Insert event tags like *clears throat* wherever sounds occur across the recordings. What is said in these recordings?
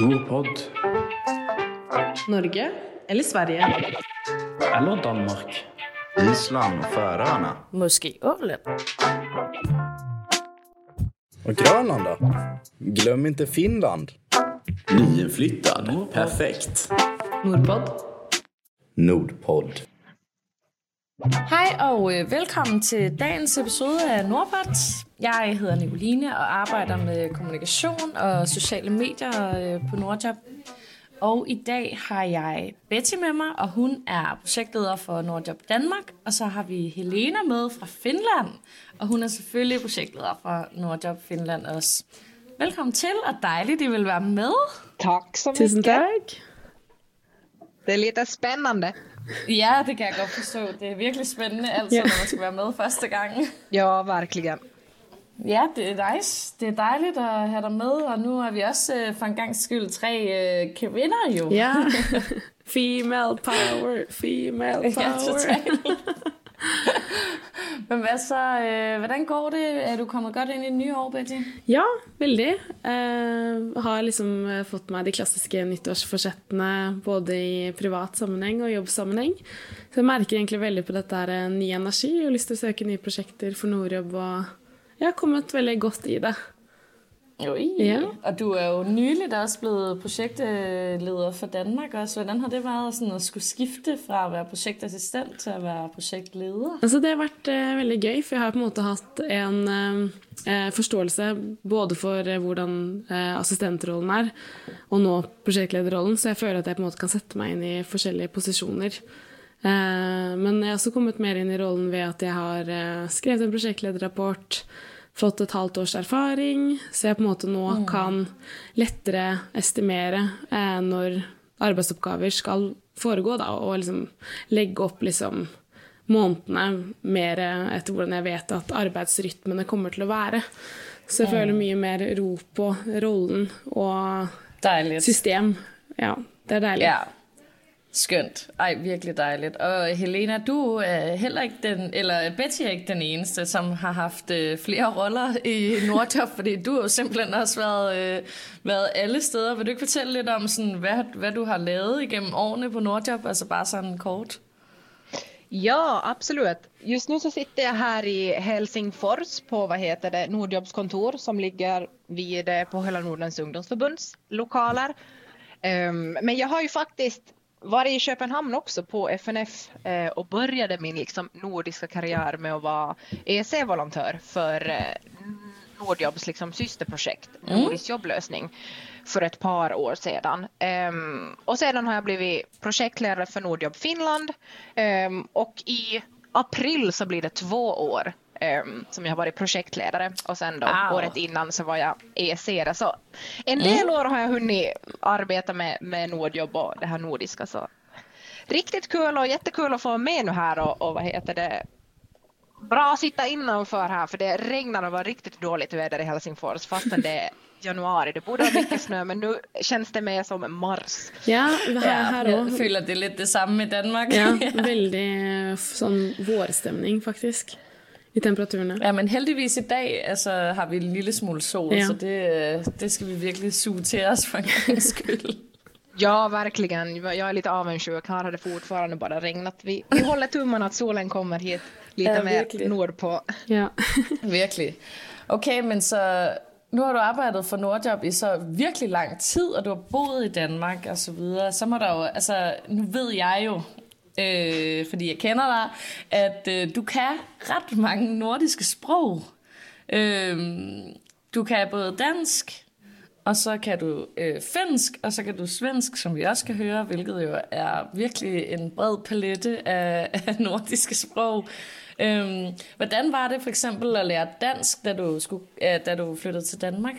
Nordpod. Norge eller Sverige? Eller Danmark. Island och Färöarna. Måske Åland. Och Grönland då? Glöm inte Finland. Nyinflyttad. Perfekt. Nordpod. Nordpodd. Hej og øh, velkommen til dagens episode af Nordpot. Jeg hedder Nicoline og arbejder med kommunikation og sociale medier øh, på Nordjob. Og i dag har jeg Betty med mig, og hun er projektleder for Nordjob Danmark. Og så har vi Helena med fra Finland, og hun er selvfølgelig projektleder for Nordjob Finland også. Velkommen til, og dejligt, I vil være med. Tack så Tusen mycket. tack. Det är lite spännande. Ja, det kan jeg godt forstå. Det er virkelig spændende, altså, Ja. når man skal være med første gang. Ja, verkligen. Ja, det er nice. Det er dejligt at have dig med, og nu er vi også øh, for en gang skyld tre øh, kvinder jo. Ja. *laughs* Female power, female Ja, power. totalt. *laughs* *laughs* Men hvad så, øh, hvordan går det? Er du kommet godt ind i det nye år, Betty? Ja, veldig. Uh, har liksom eh, fått meg de klassiske nyttårsforsettene både i privat sammenheng og jobbsammenheng. Så jeg merker egentlig veldig på dette her eh, ny energi og lyst til å søke nye prosjekter for Nordjobb. Og jeg har kommet veldig godt i det. Oi. Ja. Og du er jo nyligt også blevet projektleder for Danmark også. Hvordan har det været sådan at skulle skifte fra at være projektassistent til at være projektleder? Altså, det har vært eh, veldig gøy, for jeg har på en måte hatt en eh, forståelse både for eh, hvordan eh, assistentrollen er, og nå prosjektlederrollen, så jeg føler at jeg på en måte kan sette meg inn i forskjellige posisjoner. Eh, men jeg har også kommet mer inn i rollen ved at jeg har eh, skrevet en prosjektlederrapport, fått et halvt års erfaring, så jeg på en måte nå kan lettere estimere eh, når arbeidsoppgaver skal foregå, da, og liksom legge opp liksom månedene mer etter hvordan jeg vet at arbeidsrytmene kommer til å være. Så jeg føler mye mer ro på rollen og Dejligt. system. Ja, det er deilig. Ja. Skønt. Ej, virkelig dejligt. Og Helena, du er heller ikke den, eller Betty er ikke den eneste, som har haft øh, flere roller i Nordjob, fordi du har jo simpelthen også været, øh, været alle steder. Vil du ikke fortælle lidt om, sådan, hvad, hvad du har lavet igennem årene på Nordjob, altså bare sådan kort? Ja, absolut. Just nu så sitter jag här i Helsingfors på vad heter det, Nordjobs kontor som ligger vid på Hela Nordens ungdomsförbunds lokaler. Um, men jag har ju faktiskt varit i Köpenhamn också på FNF eh, och började min liksom nordiska karriär med att vara EC-volontör för eh, Nordjobs liksom systerprojekt, Nordisk jobblösning, för ett par år sedan. Ehm, och sedan har jag blivit projektledare för Nordjobb Finland Ehm, och i april så blir det två år som jag har varit projektledare och sen då Wow. året innan så var jag EC. Så en del år har jag hunnit arbeta med, med Nordjobb och det här nordiska. Så riktigt kul och jättekul att få vara med nu här och, och vad heter det bra att sitta innanför här för det regnar och var riktigt dåligt väder i Helsingfors fastän det är januari. Det borde vara mycket snö men nu känns det mer som mars. Ja, her, her jeg òg. føler, det er lidt det samme i Danmark. Ja, *laughs* veldig eh, sånn vårstemning, faktisk, i temperaturene. Ja, men heldigvis i dag altså, har vi en lille smule sol, Ja. så det, det skal vi virkelig suge til os for en gangs skyld. *laughs* Ja, verkligen. Jag är lite avundsjuk. Här har det fortfarande bara regnat. Vi, vi håller tummarna att solen kommer hit lite Ja, mer verkligen. nordpå. Ja. *laughs* Virkelig. Okay, men så nu har du arbejdet for Nordjob i så virkelig lang tid, og du har boet i Danmark og så videre. Så må der jo, altså nu ved jeg jo, øh, fordi jeg kender dig, at øh, du kan ret mange nordiske sprog. Øh, du kan både dansk, og så kan du øh, finsk, og så kan du svensk, som vi også kan høre, hvilket jo er virkelig en bred palette af, af nordiske sprog. Øhm, hvordan var det for eksempel at lære dansk, da du, skulle, øh, da du flyttede til Danmark?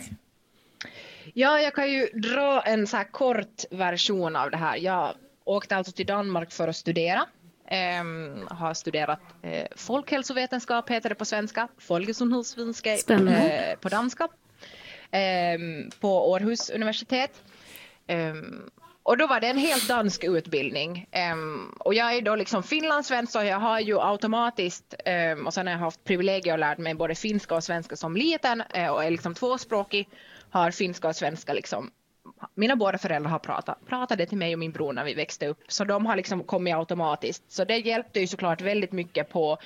Ja, jag kan ju dra en så här kort version av det här. Jag åkte alltså till Danmark för att studera. Ehm, har studerat eh, folkhälsovetenskap, heter det på svenska. Spännande. eh, på danska. Ehm, på Århus universitet. Ehm, och då var det en helt dansk utbildning. Ehm, och jag är då liksom finlandssvensk så jag har ju automatiskt, ehm, och sen har jag haft privilegiet att lära mig både finska och svenska som liten eh, och är liksom tvåspråkig. Har finska och svenska liksom mina båda föräldrar har pratat, pratade till mig och min bror när vi växte upp, så de har liksom kommit automatiskt. Så det hjälpte ju såklart väldigt mycket på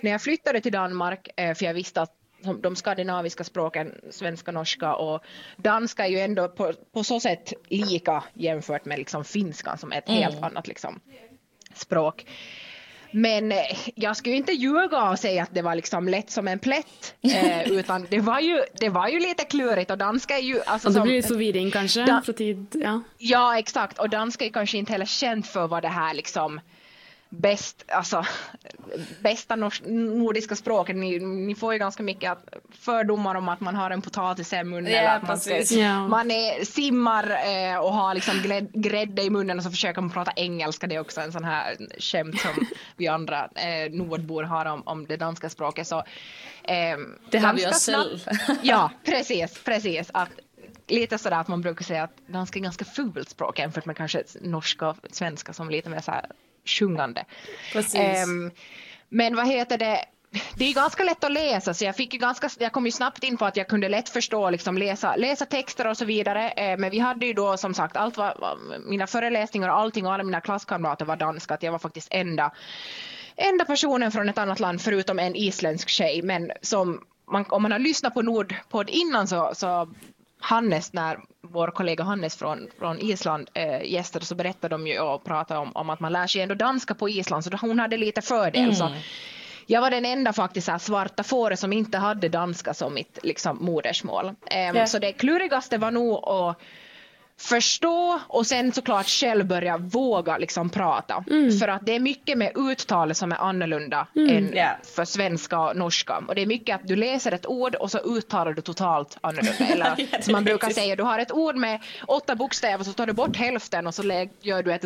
när jag flyttade till Danmark, eh, för jag visste att de skandinaviska språken, svenska, norska och danska är ju ändå på, på så sätt lika jämfört med liksom finskan som är ett helt annat liksom, språk. Men eh, jag skulle inte ljuga och säga att det var liksom lätt som en plätt, eh, *laughs* utan det var, ju, det var ju lite klurigt och danska är ju... Alltså, Och det som- blir litt forvirring, kanskje? Da- tid Ja. Ja, exakt. Och danska är kanske inte heller känt för vad det här liksom bäst, alltså, *laughs* bästa nordiska språket. Ni, ni får ju ganska mycket att, fördomar om att man har en potatis i munnen. Ja, eller att man, ska, man är, simmar eh, och har liksom grädd, grädde i munnen och så försöker man prata engelska. Det är också en sån här skämt som vi andra eh, nordbor har om, om det danska språket. Så, ehm, Det har vi oss själv. Ja, *laughs* precis, precis. Att, lite sådär att man brukar säga att danska är ganska fult språk jämfört med kanske norska och svenska som är lite mer så här sjungande. Ehm, men vad heter det? Det är ganska lätt att läsa så jag, fick ju ganska, jag kom ju snabbt in på att jag kunde lätt förstå, liksom läsa, läsa texter och så vidare. Eh, men vi hade ju då som sagt, allt var, mina föreläsningar och allting och alla mina klasskamrater var danska. Att jag var faktiskt enda, enda personen från ett annat land förutom en isländsk tjej. Men som man, om man har lyssnat på Nordpodd innan så, så Hannes, när vår kollega Hannes från, från Island eh, gästade så berättade de ju och pratade om, om att man lär sig ändå danska på Island så hon hade lite fördel. Så jag var den enda faktiskt här svarta fåret som inte hade danska som mitt liksom, modersmål. Ehm, Ja. Så det klurigaste var nog att förstå och sen såklart själv börja våga liksom prata. För att det är mycket med uttalet som är annorlunda än Ja. för svenska och norska. Och det är mycket att du läser ett ord och så uttalar du totalt annorlunda. *laughs* Eller Ja, som man brukar säga, du har ett ord med åtta bokstäver så tar du bort hälften och så gör du ett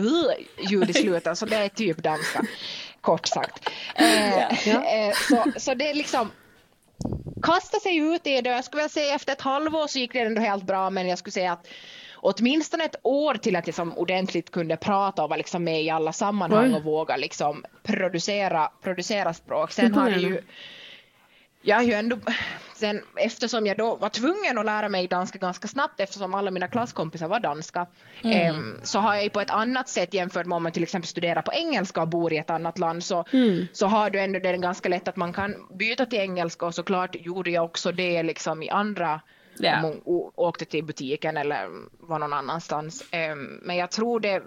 ljud i slutet. Så det är typ danska, *laughs* kort sagt. Eh, eh, så, så det är liksom kasta sig ut i det. Jag skulle vilja säga efter ett halvår så gick det ändå helt bra men jag skulle säga att åtminstone ett år till att jag som ordentligt kunde prata och vara liksom med i alla sammanhang Oj. och våga liksom producera, producera språk. Sen har det ju jag har ju ändå, sen, eftersom jag då var tvungen att lära mig danska ganska snabbt eftersom alla mina klasskompisar var danska em, så har jag ju på ett annat sätt jämfört med om man till exempel studerar på engelska och bor i ett annat land så, så har du ändå det ganska lätt att man kan byta till engelska och såklart gjorde jag också det liksom i andra Ja. om å- åkte till butiken eller var någon annanstans. Em, men jag tror det,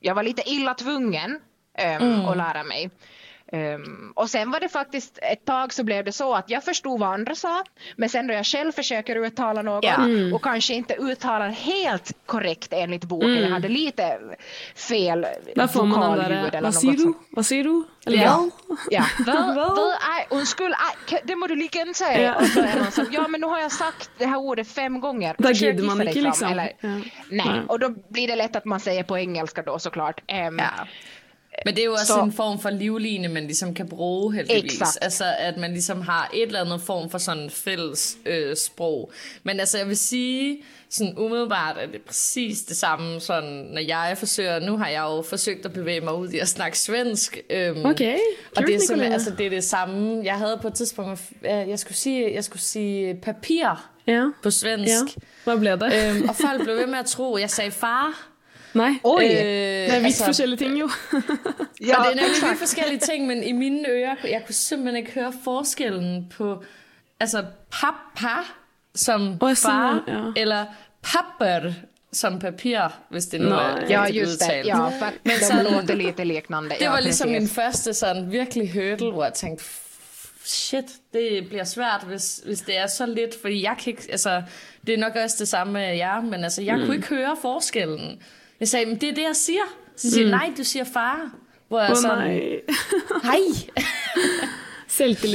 jag var lite illa tvungen em, att lära mig. Em, och sen var det faktiskt ett tag så blev det så att jag förstod vad andra sa men sen då jag själv försöker uttala något Ja. och kanske inte uttalar helt korrekt enligt boken, jag hade lite fel vokalljud eller något sånt. Hva sier du? Eller Ja. Ja. *laughs* Vad, Vad? vad är, undskyld, det må du lika gärna säga. Ja. Och så är man som, ja men nu har jag sagt det här ordet fem gånger. Då Försök gidder man inte, liksom. Eller, Ja. Nej, Nej. och då blir det lätt att man säger på engelska då såklart. Em, Ja. Men det er jo også Så- en form for livline, man ligesom kan bruge heldigvis. Exakt. Altså, at man ligesom har et eller andet form for sådan fælles øh, sprog. Men altså, jeg vil sige, sådan umiddelbart er det præcis det samme, sådan, når jeg forsøger, nu har jeg jo forsøgt at bevæge mig ud i at snakke svensk. Øhm, Ok, og det er, simpelthen, altså, det er det samme. Jeg havde på et tidspunkt, øh, jeg skulle sige, jeg skulle sige papir Ja. på svensk. ja. Hva ble det? Øhm, og folk blev ved med at tro, at jeg sagde far. Nei. Oj! Øh, Det er vidt forskjellige ting, jo. *laughs* Ja, og det er nemlig vidt forskellige ting, men i mine ører, jeg kunne simpelthen ikke høre forskellen på, altså pappa som sådan far, ja. eller papper som papir, hvis det nu Nej. er Ja, just det. Ja, för Men de sådan- låter lite liknande. Det ja, var ligesom precis. min første sådan virkelig hurdle, hvor jeg tænkte, shit, det bliver svært, hvis, hvis det er så lidt, fordi jeg kan ikke, altså, det er nok også det samme med jer, men altså, jeg mm. kunne ikke høre forskellen. Jeg sagde, men det er det, jeg siger. Så siger mm. nej, du siger far. Hvor jeg Å sådan, nei. hej. *laughs*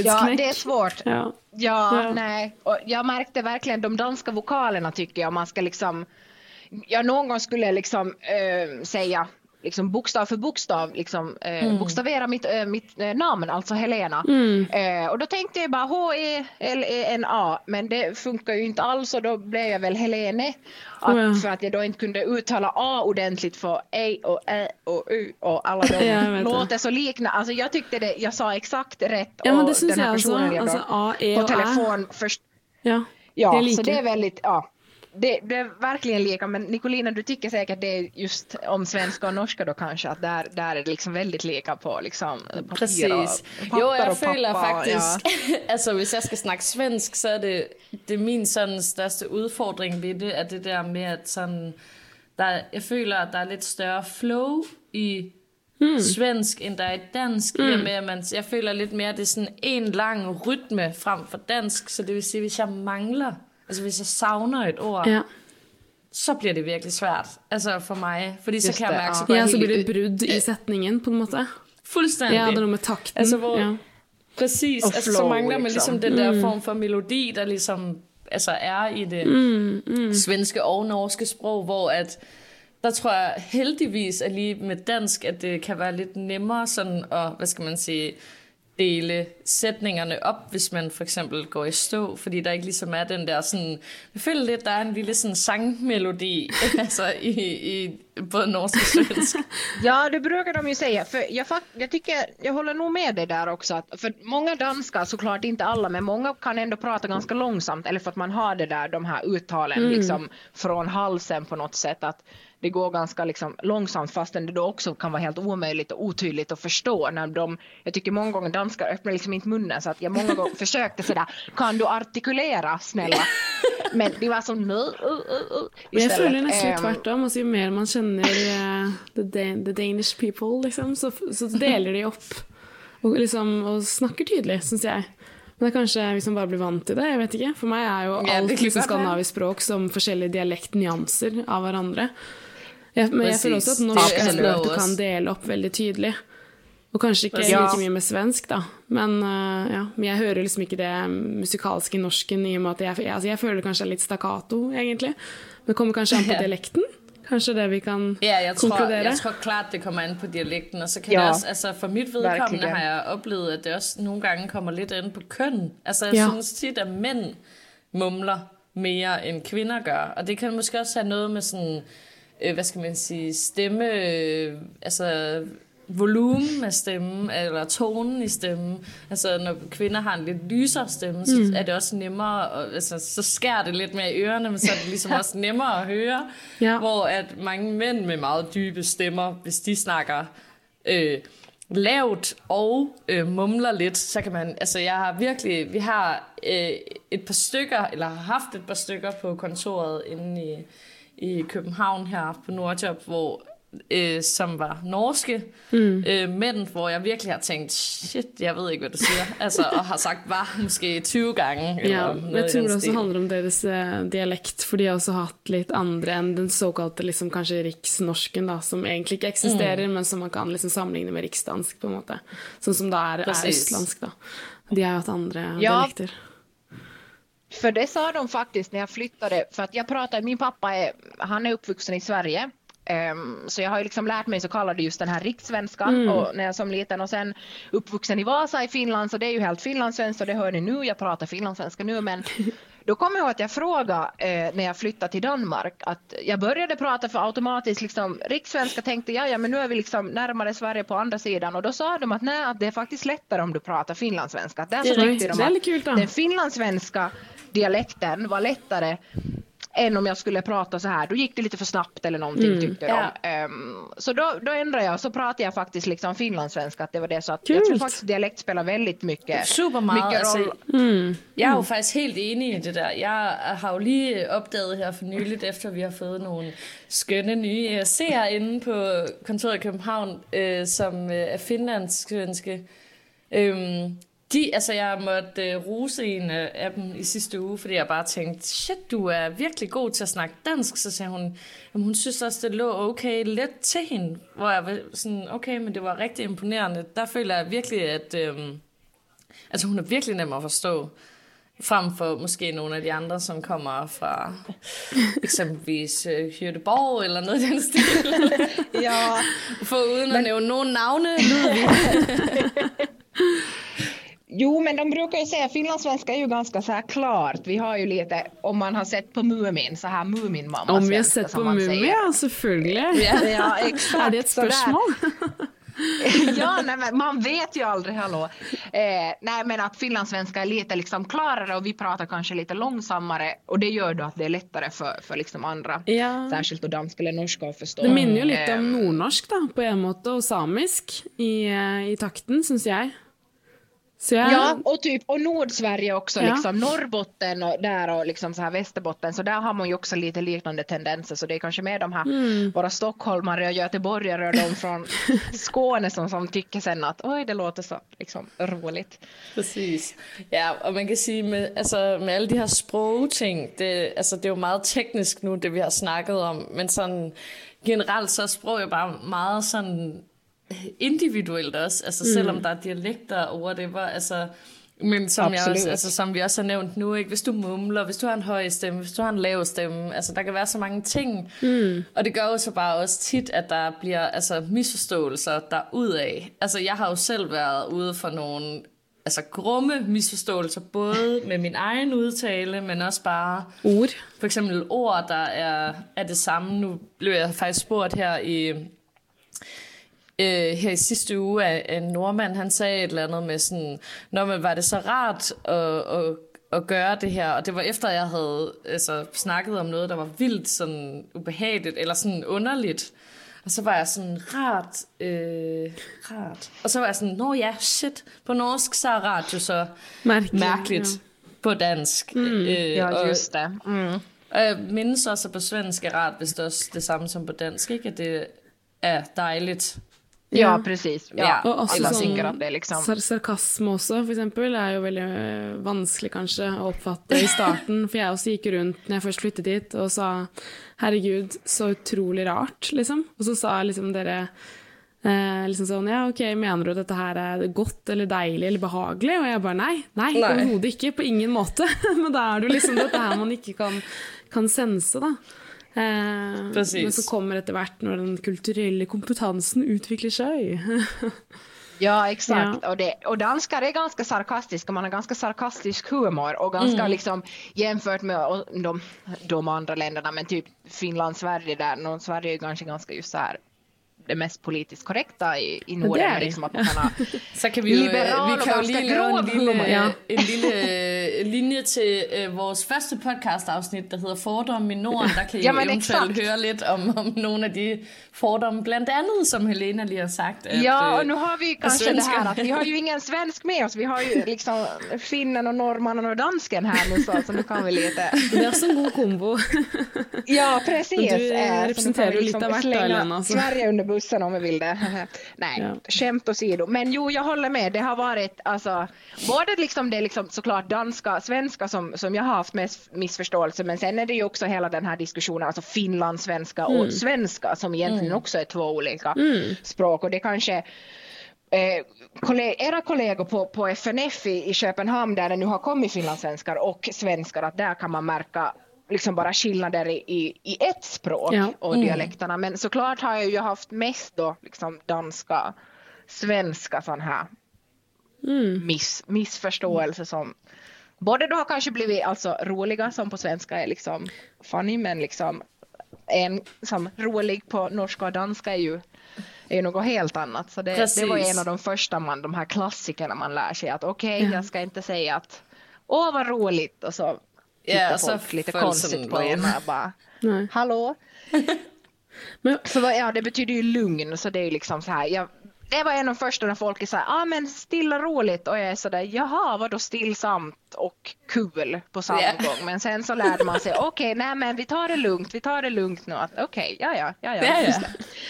Ja, det är svårt. Ja. Ja, Ja. nej. Och jag märkte verkligen de danska vokalerna tycker jag. Man ska liksom, jag någon gång skulle jag liksom eh, säga liksom bokstav för bokstav, liksom, eh, bokstavera mitt, eh, mitt eh, namn, alltså Helena. Eh, och då tänkte jag bara H-E-L-E-N-A, men det funkar ju inte alls och då blev jag väl Helene. Att, ja. För att jag då inte kunde uttala A ordentligt för E och Ä och U och alla de *laughs* Ja, låter så likna. Alltså jag tyckte det, jag sa exakt rätt. Ja, och den här personen jag då Altså A, E på telefon först Ja. Ja, det så det är väldigt, ja. Det, det är verkligen lika, men Nicolina du tycker säkert det är just om svenska och norska då kanske, att där, där är det liksom väldigt lika på liksom papper Precis. och papper Jo, jag och føler pappa, faktisk, ja. altså *laughs* hvis jeg skal snakke svensk, så er det, det er min sådan største udfordring ved det, at det der med, at sådan, der, jeg føler, at der er lidt større flow i mm. svensk, end der er i dansk, mm. i og med, at man, jeg føler lidt mere, at det er sådan en lang rytme frem for dansk, så det vil sige, hvis jeg mangler, altså hvis jeg savner et ord, Ja. så bliver det virkelig svært, altså for mig, fordi så Just kan jeg det, mærke, ja. så går ja, jeg så blir det ud- brudd i setningen, på en måte. fuldstændig. Ja, det er noe med takten. Altså, hvor- ja. Præcis, Og altså, så flow, mangler man liksom. ligesom den der form for melodi, der ligesom altså, er i det mm, mm. svenske og norske sprog, hvor at der tror jeg heldigvis at lige med dansk, at det kan være lidt nemmere sådan at, hvad skal man sige, dele sætningerne op, hvis man for eksempel går i stå, fordi der ikke ligesom er den der sådan, jeg føler lidt, der er en lille sådan sangmelodi, *laughs* altså i, i både norsk og svensk. *laughs* Ja, det brukar de ju säga. För jag, jag, tycker, jag håller nog med dig där också. Att, för många danskar, såklart inte alla, men många kan ändå prata ganska långsamt. Eller för att man har det där, de här uttalen liksom, från halsen på något sätt. Att det går ganska liksom, långsamt fastän det då också kan vara helt omöjligt och otydligt att förstå. När de, jag tycker många gånger danskar öppnar liksom inte munnen så att jag många gånger försökte sådär, kan du artikulera snälla? *laughs* Men de var som nu, uh, uh, uh, føler nesten litt Ehm, tvert om. Altså, jo mer man kjenner eh, the, Dan- the Danish people, liksom, så, så deler de opp og, liksom, og snakker tydelig, syns jeg. Men det kanskje hvis man bare blir vant til det. jeg vet ikke. For meg er jo Ja, det kan liksom godt være. skandinavisk språk som forskjellige dialektnyanser av hverandre. Jeg, men Precis. føler også at Det norsk er er et språk kan ass. dele opp veldig tydelig. Og kanskje ikke Ja. like mye med svensk, da. Men, eh, ja. Men jeg hører liksom ikke det musikalske i norsken i og med at jeg, altså jeg føler kanskje det litt stakkato, egentlig. Men det kommer kanskje an på dialekten. Kanskje det vi kan Ja, jeg tror, konkludere. jeg tror klart, det kommer an på dialekten, og så kan Ja, det også, altså for mit vedkommende har jeg oplevet, at det også nogle gange kommer lidt an på køn. Altså jeg Ja. synes tit, at mænd mumler mere, end kvinder gør, og det kan måske også have noget med sådan, øh, hvad skal man sige, stemme, øh, altså volumen af stemmen, eller tonen i stemmen. Altså, når kvinder har en lidt lysere stemme, så mm. er det også nemmere, og, altså, så skærer det lidt mere i ørerne, men så er det ligesom også nemmere at høre. Ja. Hvor at mange mænd med meget dybe stemmer, hvis de snakker øh, lavt og øh, mumler lidt, så kan man, altså jeg har virkelig, vi har øh, et par stykker, eller har haft et par stykker på kontoret inde i, i København her på Nordjob, hvor øh, som var norske mm. øh, mænd, hvor jeg virkelig har tænkt, shit, jeg ved ikke, hvad du siger. *laughs* Altså, og har sagt var måske 20 gange. Eller Ja, noget jeg tror det også handler om deres eh, dialekt, for de har også hatt litt andre enn den såkalte liksom, kanskje riksnorsken, da, som egentlig ikke eksisterer, men som man kan liksom sammenligne med riksdansk, på en måte. Sånn som da er, er Precis. østlandsk, da. De har jo hatt andre Ja. dialekter. För det sa de faktiskt när jag flyttade, för att jag pratar, min pappa är, han är uppvuxen i Sverige. Ehm, så jag har liksom lärt mig så kallade just den här rikssvenska och när jag som liten och sen uppvuxen i Vasa i Finland så det är ju helt finlandssvenskt och det hör ni nu, jag pratar finlandssvenska nu men *laughs* då kommer jag ihåg att jag frågade eh, när jag flyttade till Danmark att jag började prata för automatiskt liksom rikssvenska tänkte jag ja men nu är vi liksom närmare Sverige på andra sidan. Och då sa de att nej att det är faktiskt lättare om du pratar finlandssvenska. Där så tyckte de att den finlandssvenska dialekten var lättare än om jag skulle prata så här. Då gick det lite för snabbt eller någonting Mm. tyckte Ja. de. Ehm, så då, då ändrade jag så pratade jag faktiskt liksom finlandssvenska. Att det var det så att jag tror faktiskt dialekt spelar väldigt mycket, Super meget. mycket Altså, roll. Jeg er jo faktisk helt enig i det der. Jeg har jo lige opdaget her for nyligt, efter vi har fået nogle skønne nye øh, seere inde på kontoret i København, øh, som øh, er finlandssvenske. Øhm, de, altså jeg måtte øh, rose en øh, af dem i sidste uge, fordi jeg bare tænkte, shit, du er virkelig god til at snakke dansk. Så sagde hun, jamen, hun synes også, det lå okay let til hende. Hvor jeg var sådan, okay, men det var rigtig imponerende. Der føler jeg virkelig, at... Øh, Altså hun er virkelig nem at forstå. Frem for måske nogle af de andre, som kommer fra *laughs* eksempelvis øh, Hyrdeborg eller noget i den stil. Ja, *laughs* For uden at nævne nogen navne, lyder vi. *laughs* jo men de brukar ju säga finlandssvenska är ju ganska så här klart. Vi har ju lite, om man har sett på Mumin, så här Mumin-mamma Om vi har sett på Mumia, säger. selvfølgelig. Ja, exakt. Er det et så där. spørsmål? *laughs* ja, nej, men man vet ju aldrig, hallå. Eh, nej, men att finlandssvenska är lite liksom klarare och vi pratar kanske lite långsammare och det gör då att det är lättare för, för liksom andra, Ja. särskilt då danska eller norska att förstå. Det minner jo litt Eh, om nordnorsk da, på en måte, og samisk i, eh, i takten, syns jeg. Ja, och typ och Nordsverige också, Ja. liksom Norrbotten och där och liksom så här Västerbotten, så där har man ju också lite liknande tendenser, så det är kanske mer de här Mm. våra stockholmare och göteborgare och de från *laughs* Skåne som, som tycker sen att oj, det låter så liksom roligt. Præcis. Ja, og man kan sige, med, altså, med alle de her sprogting, det, altså, det er jo meget teknisk nu, det vi har snakket om, men sådan generelt så er sprog jo bare meget sådan individuelt også, altså mm. selvom der er dialekter og whatever, altså, men som, jeg også, altså, som vi også har nævnt nu, ikke? hvis du mumler, hvis du har en høj stemme, hvis du har en lav stemme, altså der kan være så mange ting, mm. og det gør jo så bare også tit, at der bliver altså, misforståelser derudaf. Altså jeg har jo selv været ude for nogle altså grumme misforståelser, både med min egen udtale, men også bare Ord. for eksempel ord, der er, er det samme. Nu blev jeg faktisk spurgt her i, øh, her i sidste uge af en nordmand, han sagde et eller andet med sådan, Nå, men var det så rart at, at, at gøre det her? Og det var efter, jeg havde altså, snakket om noget, der var vildt sådan ubehageligt, eller sådan underligt. Og så var jeg sådan, rart, øh, rart. Og så var jeg sådan, nå ja, shit, på norsk så er rart jo så Mærkeligt, mærkeligt ja. på dansk. Mm, øh, Ja, og, just det. Mm. og jeg mindes også, at på svensk er rart, hvis det er også det samme som på dansk, ikke? At det er dejligt. Ja, precis. Ja. Ja. Og også Eller sånn sikkert at det liksom sar sarkasme også, for eksempel, er jo veldig øh, vanskelig kanskje å oppfatte i starten. *laughs* For jeg også gikk rundt når jeg først flyttet dit og sa 'herregud, så utrolig rart', liksom. Og så sa liksom dere eh, liksom sånn 'ja, ok, mener du at dette her er godt eller deilig eller behagelig?' Og jeg bare 'nei, nei, Nei. overhodet ikke. På ingen måte'. *laughs* Men da er det jo liksom dette her man ikke kan, kan sense, da. Eh, Precis. men så kommer etter hvert når den kulturelle kompetansen utvikler seg. *laughs* Ja, exakt. Ja. Och, det, och danskar är ganska sarkastiska, man har ganska sarkastisk humor och ganska Mm. liksom jämfört med de, de andra länderna, men typ Finland, Sverige där, no, Sverige är kanske ganska just så här det mest politiskt korrekta i, i Norden, det är det. liksom att man kan ha *laughs* Så kan vi jo, Liberal vi kan ganska lave en grov humor. Ja. *laughs* en lille linje til øh, vores første podcast-afsnit, der hedder Fordomme i Norden. Der kan I Jamen, eventuelt exakt. høre lidt om, om nogle af de fordomme, blandt andet, som Helena lige har sagt. At, Ja, øh, och nu har vi kanske det här att vi har ju ingen svensk med oss. Vi har ju liksom finnen och norrmannen och dansken här nu så, så nu kan vi lite... Det også en god kombo. Ja, precis. Och du, eh, Eh, representerar ju lite av vart. Sverige under bussen om vi vill det. *laughs* Nej, Ja. skämt åsido. Men jo, jag håller med. Det har varit alltså, både liksom det liksom såklart danska, svenska som, som jag har haft mest missförståelse, men sen är det ju också hela den här diskussionen, alltså finlandssvenska Mm. och svenska som egentligen också är två olika språk och det kanske eh, era kollegor på, på FNF i, i Köpenhamn där det nu har kommit finlandssvenskar och svenskar, att där kan man märka liksom bara skillnader i, i, i ett språk Ja. och dialekterna. Men såklart har jag ju haft mest då liksom danska, svenska sån här miss, missförståelse som både då har kanske blivit alltså roliga som på svenska är liksom funny men liksom en som rolig på norska och danska är ju är ju något helt annat. Så det, det var en av de första man, de här klassikerna man lär sig att okej, jag ska inte säga att åh vad roligt och så tittar Ja, så folk lite föll konstigt på en och *laughs* bara Nej. hallå? Men För vad- ja, det betyder ju lugn, så det är ju liksom så här. Jag, det var en av de första när folk är så här, ah, men stilla roligt och jag är så där, jaha, vadå stillsamt och kul på samma Ja. gång. Men sen så lärde man sig, okej, nej men vi tar det lugnt, vi tar det lugnt nu. Att, Okej, ja, ja, ja, ja. Ja, ja.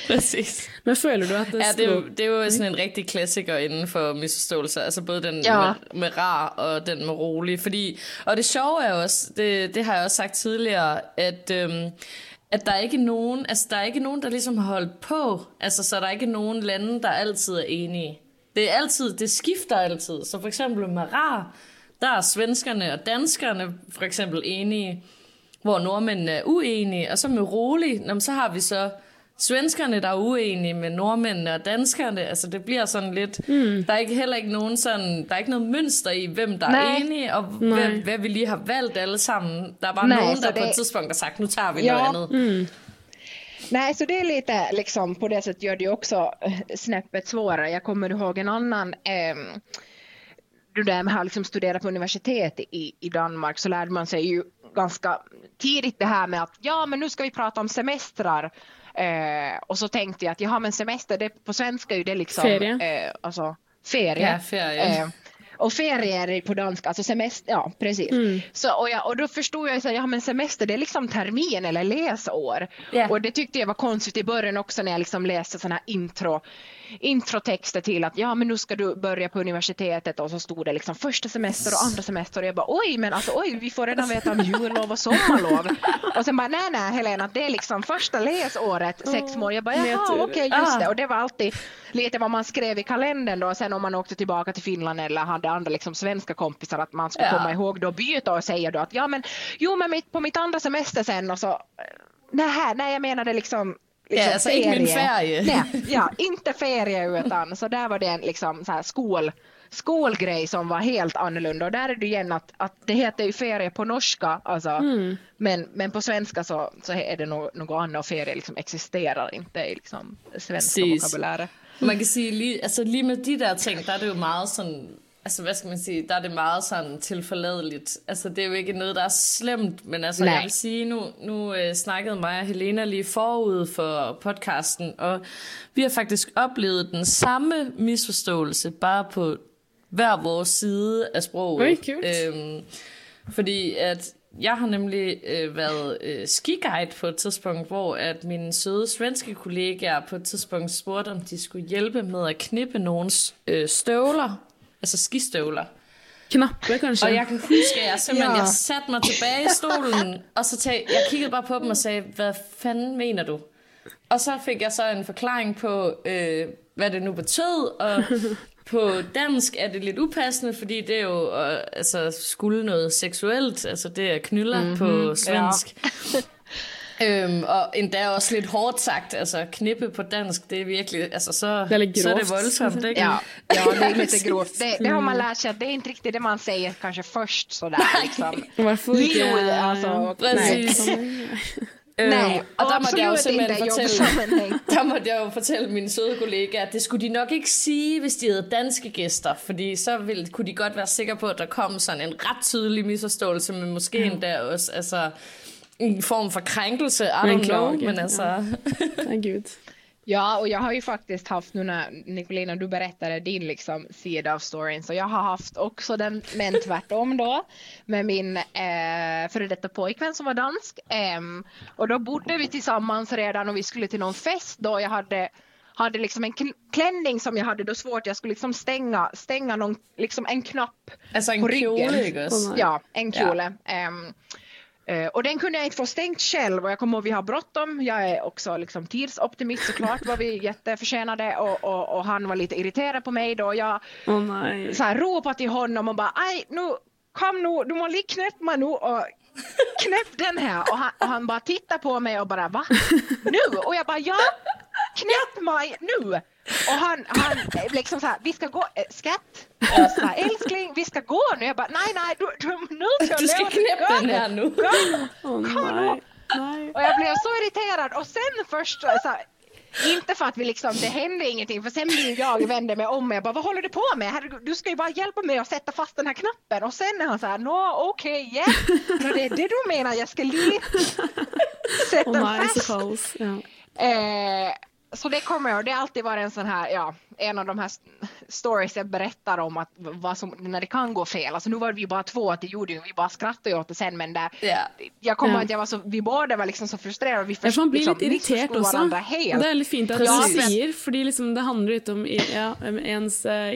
Præcis. Men føler du at det, Ja, det, jo sådan en rigtig klassiker inden for misforståelser. Altså både den Ja. med, med rar og den med rolig. Fordi, og det sjove er også, det, det har jeg også sagt tidligere, at, øhm, at der er ikke nogen, altså der er ikke nogen, der ligesom har holdt på. Altså så der er ikke nogen lande, der altid er enige. Det er altid, det skifter altid. Så for eksempel med rar, der er svenskerne og danskerne for eksempel enige hvor nordmændene er uenige, og så med rolig, så har vi så svenskerne, der er uenige med nordmændene og danskerne. Altså det bliver sådan lidt, mm. der er ikke heller ikke nogen sådan, der er ikke noget mønster i, hvem der Nej. er enige, og Nej. hvad, hvad, vi lige har valgt alle sammen. Der er bare Nej, nogen, der på det- et tidspunkt har sagt, nu tager vi Ja. noget andet. Nej, så det är lite liksom på det sättet gör det också eh, snäppet svårare. Jag kommer ihåg en annan eh, du där med att liksom studera på universitet i, i Danmark så lärde man sig ju ganska tidigt det här med att ja men nu ska vi prata om semestrar eh, och så tänkte jag att jaha men semester det, på svenska är det liksom Ferie. Eh, alltså ferie. Ja, ferie. Eh, och ferier på danska, alltså semester, ja precis. Mm. Så, och, jag, och då förstod jag att ja, men semester det är liksom termin eller läsår. Ja. Och det tyckte jag var konstigt i början också när jag liksom läste sådana här intro, introtexter till att ja men nu ska du börja på universitetet och så stod det liksom första semester och andra semester och jag bara oj men alltså oj vi får redan veta om jullov och sommarlov. och sen bara nej nej Helena det är liksom första läsåret sex månader. Jag bara jaha okej just Ah. det och det var alltid lite vad man skrev i kalendern då och sen om man åkte tillbaka till Finland eller hade andra liksom svenska kompisar att man skulle Ja. komma ihåg då byta och säga då att ja men jo men på mitt andra semester sen och så nej, nej jag menade liksom Liksom Ja, alltså inte min ferie. Nej, ja, inte ferie utan så där var det en liksom så här skol, skolgrej som var helt annorlunda och där är det igen att, att det heter ju ferie på norska alltså, Mm. men, men på svenska så, så är det något, något annat och ferie liksom existerar inte i liksom svenska Precis. vokabuläret. Man kan lige, altså lige med de der ting, der er det jo meget sådan, altså hvad skal man sige, der er det meget sådan tilforladeligt. Altså det er jo ikke noget, der er slemt, men altså Nej. jeg vil sige, nu, nu øh, snakkede mig og Helena lige forud for podcasten, og vi har faktisk oplevet den samme misforståelse, bare på hver vores side af sproget. Oj, kult. Øhm, fordi at jeg har nemlig øh, været øh, skiguide på et tidspunkt, hvor at mine søde svenske kollegaer på et tidspunkt spurgte, om de skulle hjælpe med at knippe nogens øh, støvler, altså skistøvler. Knapper, kanskje. Og jeg kan huske, at jeg simpelthen Ja. jeg satte mig tilbage i stolen, og så tag, jeg kiggede bare på dem og sagde, hvad fanden mener du? Og så fik jeg så en forklaring på, øh, hvad det nu betød, og på dansk er det lidt upassende, fordi det er jo øh, altså, skulle noget seksuelt, altså det er knyller mm-hmm, på svensk. Øhm, og endda også lidt hårdt sagt, altså knippe på dansk, det er virkelig, altså så, er så er det voldsomt, ikke? Ja, ja, det *laughs* är lite grovt. Det, det har man lärt sig att det är inte riktigt det man säger kanske först sådär liksom. Varför *laughs* inte? Jo, alltså, Præcis. nej. Øhm, Nej, og der måtte jeg jo absolut simpelthen fortælle, *laughs* der måtte jeg jo fortælle mine søde kollegaer, at det skulle de nok ikke sige, hvis de havde danske gæster, fordi så ville, kunne de godt være sikre på, at der kom sådan en ret tydelig misforståelse, men måske endda også altså, en form for krænkelse, I don't know, men ja. altså... *laughs* Nei, gud. Ja, och jag har ju faktiskt haft nu när Nicolina du berättade din liksom sida av storyn så jag har haft också den men tvärtom då med min eh, före detta pojkvän som var dansk Em, och då bodde vi tillsammans redan och vi skulle till någon fest då jag hade hade liksom en klänning som jag hade då svårt jag skulle liksom stänga stänga någon liksom en knapp Altså en på ryggen. nej. Ja, en kjole. Ehm, eh, och den kunde jag inte få stängt själv och jag kommer ihåg vi har bråttom. Jag är också liksom tidsoptimist såklart var vi jätteförsenade och, och, och han var lite irriterad på mig då. Jag nei. så här, ropade till honom och bara aj nu kom nu, du må lige knäppa nu och knäpp den här och han, och han bara tittar på mig och bara va? Nu? Och jag bara ja, knäpp mig nu! Och han, han eh, liksom så här, vi ska gå, äh, skatt, Och så här, älskling vi ska gå nu. Jag bara nej nej du, du, nu ska Du ska jag knäppa här nu. Nei. och jag blev så irriterad och sen först så här, inte för att vi liksom, det hände ingenting för sen blir jag vände mig om och jag bara vad håller du på med? Herregud, du ska ju bara hjälpa mig att sätta fast den här knappen och sen är han så här nå okej okay, yeah. det är det du menar jag ska li *laughs* sätta så fast. Ja. Eh, så det kommer jag, det har alltid varit en sån här, ja, en av de här st- stories jag berättar om att vad som, när det kan gå fel. Alltså nu var vi ju bara två, att det gjorde ju, vi bara skrattade åt det sen men där, Ja. jag kommer Ja. ihop att jag var så, vi båda var liksom så frustrerade. Vi Ja, for man blir liksom også. varandra Og helt. det er veldig fint at du Precis. sier, fordi liksom det handler litt om ja, ens eh,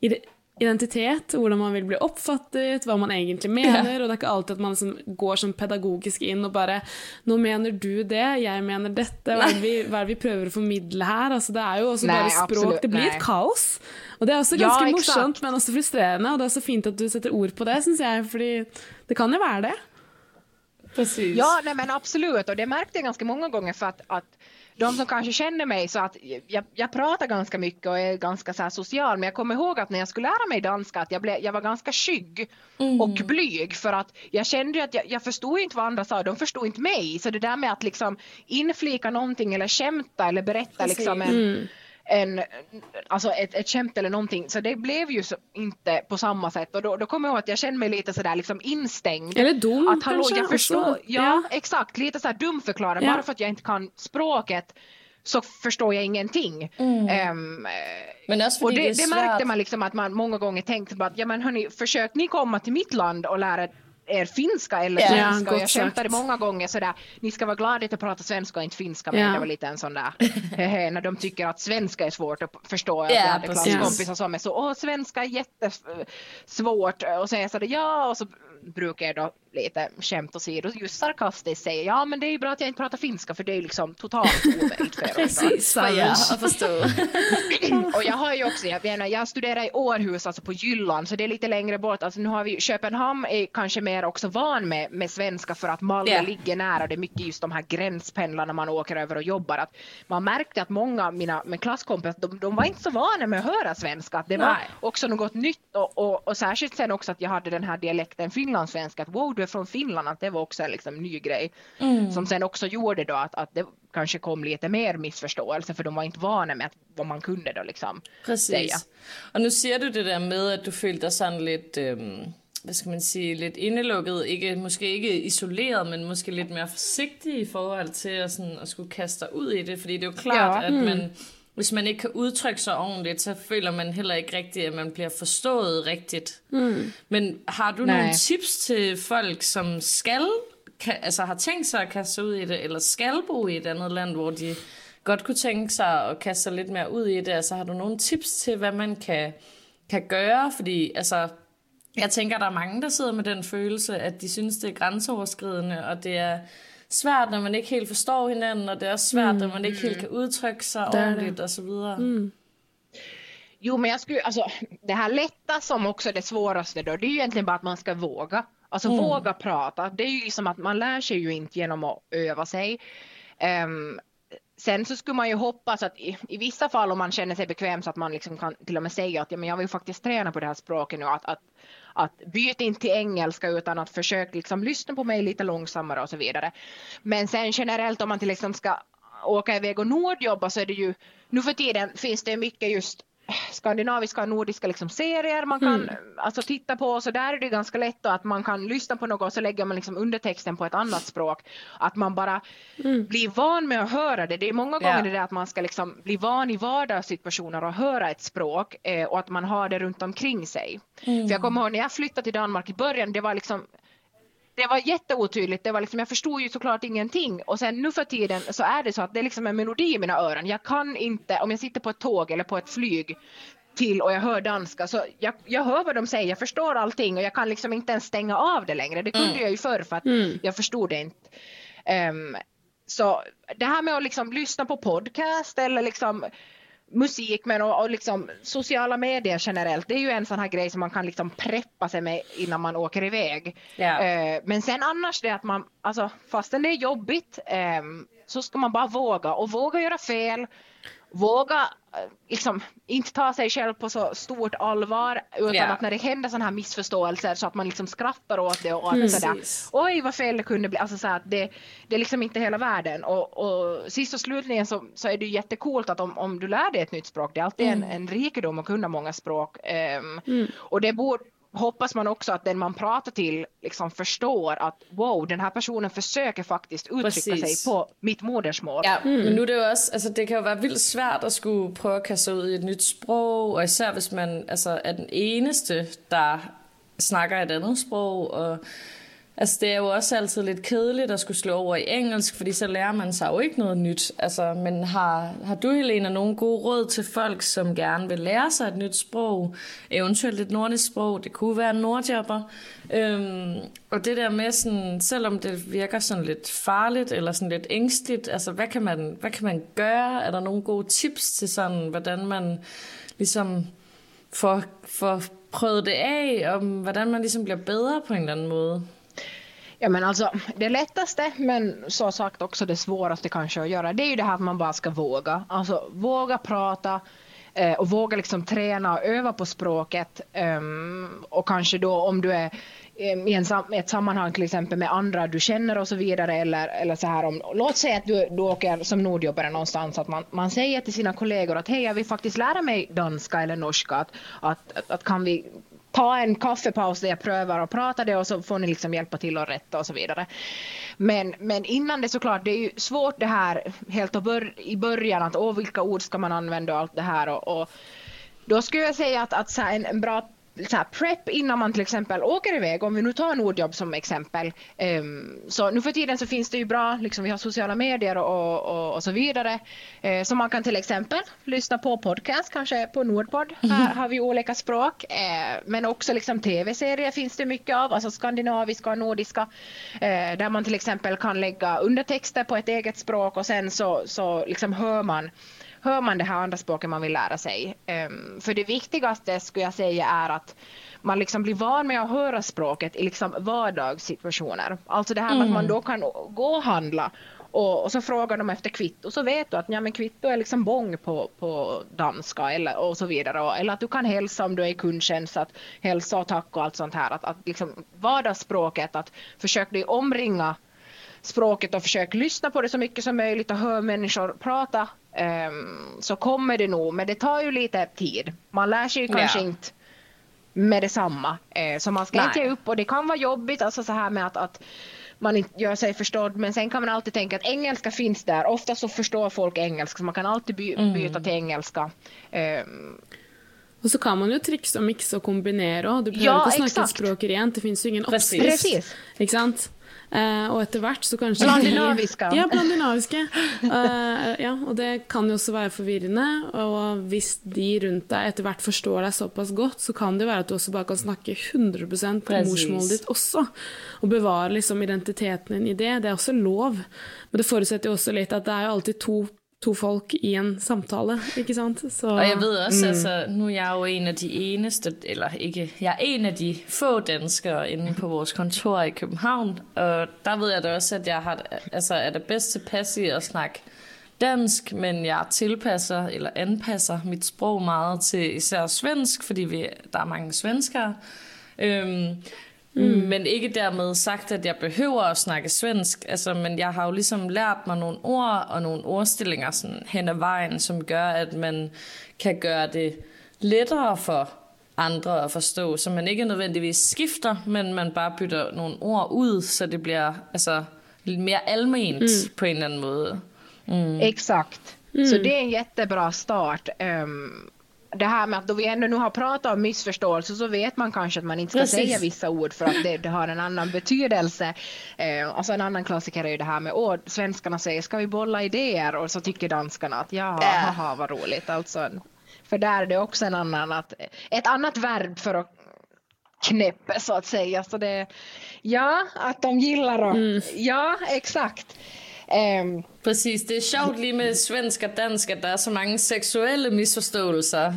ide- identitet, hvordan man vil bli oppfattet, hva man egentlig mener, og det er ikke alltid at man liksom går sånn pedagogisk inn og bare 'Nå mener du det, jeg mener dette, hva er det vi, er det vi prøver å formidle her?' Altså, det er jo også Nei, bare språk. absolutt, Det blir nei. et kaos. Og det er også Ja, ganske morsomt, sant? men også frustrerende, og det er så fint at du setter ord på det, syns jeg, fordi det kan jo være det. Precis. Ja, nej men absolut. Och det märkte jag ganska många gånger för att, att de som kanske känner mig så att jag, jag pratar ganska mycket och är ganska så social men jag kommer ihåg att när jag skulle lära mig danska att jag, blev, jag var ganska skygg och blyg för att jag kände att jag, jag förstod inte vad andra sa, de förstod inte mig. Så det där med att liksom inflika någonting eller skämta eller berätta Precis. liksom en, en, alltså ett, ett skämt eller någonting. Så det blev ju så, inte på samma sätt och då, då kommer jag ihåg att jag kände mig lite sådär liksom instängd. Eller dum Att hallå, kanske jag förstår, också. ja, Ja. exakt, lite så här dumförklara. Ja. Bara för att jag inte kan språket så förstår jag ingenting. Ehm, Men också och det, det, det är märkte man liksom att man många gånger tänkte på att ja men hörni, försök ni komma till mitt land och lära er finska eller Ja, svenska. och jag skämtade sagt. många gånger sådär, ni ska vara glada att jag pratar svenska och inte finska. Men Ja. det var lite en sån där, *laughs* hehe, när de tycker att svenska är svårt att förstå. Ja, jag hade klasskompisar som är så, åh svenska är jättesvårt. Och så är jag sådär, ja, och så brukar jag då lite skämt åsido just sarkastiskt säga, ja men det är ju bra att jag inte pratar finska för det är ju liksom totalt omöjligt för *laughs* er. att förstå." Precis, Ja, jag förstår. *clears throat* Och jag har ju också, jag, menar, jag studerar i Århus, alltså på Jylland, så det är lite längre bort. Alltså nu har vi, Köpenhamn är kanske mer också van med, med svenska för att Malmö Ja. ligger nära. Det är mycket just de här gränspendlarna man åker över och jobbar. Att man märkte att många av mina med klasskompisar, de, de var inte så vana med att höra svenska. Att det var Nej. också något nytt och, och, och särskilt sen också att jag hade den här dialekten finlandssvenska. Att wow, är från Finland, att det var också en liksom, ny grej. Som sen också gjorde då att, att det kanske kom lite mer missförståelse för de var inte vana med att, vad man kunde då liksom säga. Præcis. Og nu siger du det der med, at du følte dig sådan lidt, øhm, hvad skal man sige, lidt indelukket, ikke, måske ikke isoleret, men måske lidt mere forsigtig i forhold til at, sådan, at skulle kaste dig ud i det. Fordi det er jo klart, Ja. at man, hvis man ikke kan udtrykke sig ordentligt, så føler man heller ikke rigtigt, at man bliver forstået rigtigt. Men har du Nej. nogle tips til folk, som skal, kan, altså har tænkt sig at kaste sig ud i det, eller skal bo i et andet land, hvor de godt kunne tænke sig at kaste sig lidt mere ud i det? Altså har du nogle tips til, hvad man kan, kan gøre? Fordi altså, jeg tænker, der er mange, der sidder med den følelse, at de synes, det er grænseoverskridende, og det er svært, når man ikke helt forstår hinanden, og det er også svært, når man ikke helt kan udtrykke sig Det er det. ordentligt, og så videre. Jo, men jag skulle, alltså, det här lätta som också är det svåraste då, det är ju egentligen bara att man ska våga. Alltså våga prata. Det är ju liksom att man lär sig ju inte genom att öva sig. Ehm, sen så skulle man ju hoppas att i, i vissa fall om man känner sig bekväm så att man liksom kan till och med säga att ja, men jag vill faktiskt träna på det här språket nu. Att, att, att byt inte till engelska utan att försök liksom lyssna på mig lite långsammare och så vidare. Men sen generellt om man till exempel ska åka iväg och nordjobba så är det ju nu för tiden finns det mycket just skandinaviska och nordiska liksom serier man kan alltså titta på så där är det ganska lätt att man kan lyssna på något och så lägger man liksom undertexten på ett annat språk. Att man bara blir van med att höra det. Det är många gånger Ja. det där att man ska liksom bli van i vardagssituationer och höra ett språk eh, och att man har det runt omkring sig. För jag kommer ihåg när jag flyttade till Danmark i början, det var liksom det var jätteotydligt. Det var liksom, jag förstod ju såklart ingenting. Och sen nu för tiden så är det så att det är liksom en melodi i mina öron. Jag kan inte, om jag sitter på ett tåg eller på ett flyg till och jag hör danska så jag, jag hör vad de säger, jag förstår allting och jag kan liksom inte ens stänga av det längre. Det kunde jag ju förr för att jag förstod det inte. Ehm, så det här med att liksom lyssna på podcast eller liksom musik men och, och liksom sociala medier generellt det är ju en sån här grej som man kan liksom preppa sig med innan man åker iväg. Eh, men sen annars det att man, alltså fastän det är jobbigt ehm, så ska man bara våga och våga göra fel. Våga eh, liksom inte ta sig själv på så stort allvar utan Ja. att när det händer sådana här missförståelser så att man liksom skrattar åt det och att sådär, oj vad fel det kunde bli. Alltså så att det, det är liksom inte hela världen. Och, och sist och slutligen så, så är det ju jättekult att om, om du lär dig ett nytt språk, det är alltid en, en rikedom att kunna många språk. Ehm, Och det borde hoppas man också att den man pratar till liksom förstår att wow, den här personen försöker faktiskt uttrycka Precis. sig på mitt modersmål. Ja, mm. men nu det jo også, altså det kan jo være vildt svært at skulle prøve at kaste sig ud i et nyt sprog, og især hvis man altså, er den eneste, der snakker et andet sprog, og altså det er jo også altid lidt kedeligt at skulle slå over i engelsk, fordi så lærer man sig jo ikke noget nyt. Altså, men har, har du, Helena, nogle gode råd til folk, som gerne vil lære sig et nyt sprog, eventuelt et nordisk sprog, det kunne være nordjobber, øhm, og det der med sådan, selvom det virker sådan lidt farligt, eller sådan lidt ængstligt, altså hvad kan man, hvad kan man gøre? Er der nogle gode tips til sådan, hvordan man ligesom får, får prøvet det af, og hvordan man ligesom bliver bedre på en eller anden måde? Ja men alltså det lättaste men så sagt också det svåraste kanske att göra det är ju det här att man bara ska våga. Alltså våga prata eh, och våga liksom träna och öva på språket. Um, och kanske då om du är ehm, i en ett sammanhang till exempel med andra du känner och så vidare eller, eller så här om låt säga att du, du åker som nordjobbare någonstans att man, man säger till sina kollegor att hej jag vill faktiskt lära mig danska eller norska att, att, att, att kan vi ta en kaffepaus där jag prövar och prata det och så får ni liksom hjälpa till att rätta och så vidare. Men, men innan det såklart, det är ju svårt det här helt i början att åh vilka ord ska man använda och allt det här och, och då skulle jag säga att, att så en, en bra så här, prep innan man till exempel åker iväg, om vi nu tar Nordjobb som exempel. Um, så nu för tiden så finns det ju bra, liksom, vi har sociala medier och, och, och så vidare. Uh, så man kan till exempel lyssna på podcast, kanske på Nordpod. Mm. Här har vi olika språk. Uh, men också liksom tv-serier finns det mycket av, alltså skandinaviska och nordiska. Uh, där man till exempel kan lägga undertexter på ett eget språk och sen så, så liksom hör man hör man det här andra språket man vill lära sig. Um, för det viktigaste skulle jag säga är att man liksom blir van med att höra språket i liksom vardagssituationer. Alltså det här med mm. att man mm. då kan gå och handla och, och, så frågar de efter kvitto så vet du att ja, men kvitto är liksom bång på, på danska eller, och så vidare. Eller att du kan hälsa om du är i kundtjänst, att hälsa och tack och allt sånt här. Att, att liksom vardagsspråket, att försöka dig omringa språket och försök lyssna på det så mycket som möjligt och hör människor prata så kommer det nog, men det tar ju lite tid. Man lär sig ju kanske ja. inte med detsamma. Uh, så man ska Nej. inte ge upp och det kan vara jobbigt, alltså så här med att, att man inte gör sig förstådd men sen kan man alltid tänka att engelska finns där. Ofta så förstår folk engelska så man kan alltid by mm. byta till engelska. Um, och så kan man ju trixa och mixa och kombinera. Du behöver ja, inte snacka språk rent. Det finns ju ingen uppskrift. Precis. Ikke Uh, og etter hvert så kanskje Blandinaviska. Ja, blandinaviske. Uh, ja, og det kan jo også være forvirrende. Og hvis de rundt deg etter hvert forstår deg såpass godt, så kan det være at du også bare kan snakke 100% på morsmålet ditt også. Og bevare liksom identiteten din i det. Det er også lov. Men det forutsetter jo også litt at det er jo alltid to to folk i en samtale, ikke sant? Så, og jeg ved også, mm. altså, nu er jeg jo en af de eneste, eller ikke, jeg er en af de få danskere inde på vores kontor i København, og der ved jeg da også, at jeg har, altså, er det bedst tilpas i at snakke dansk, men jeg tilpasser eller anpasser mit sprog meget til især svensk, fordi vi, der er mange svenskere. Øhm, Mm. Men ikke dermed sagt, at jeg behøver at snakke svensk. Altså, men jeg har jo ligesom lært mig nogle ord og nogle ordstillinger sådan hen ad vejen, som gør, at man kan gøre det lettere for andre at forstå. Så man ikke nødvendigvis skifter, men man bare bytter nogle ord ud, så det bliver altså, lidt mere alment mm. på en eller anden måde. Mm. Exakt. Mm. Så det är en jättebra start. Um, det här med att då vi ändå nu har pratat om missförståelse så vet man kanske att man inte ska Precis. säga vissa ord för att det, det har en annan betydelse. Eh, alltså en annan klassiker är ju det här med ord. Svenskarna säger ska vi bolla idéer och så tycker danskarna att ja, äh. haha vad roligt. Alltså, för där är det också en annan, att, ett annat verb för att knäppa så att säga. Så det, ja, att de gillar att, mm. ja exakt. Um, Præcis, det er sjovt lige med svensk og dansk, at der er så mange seksuelle misforståelser.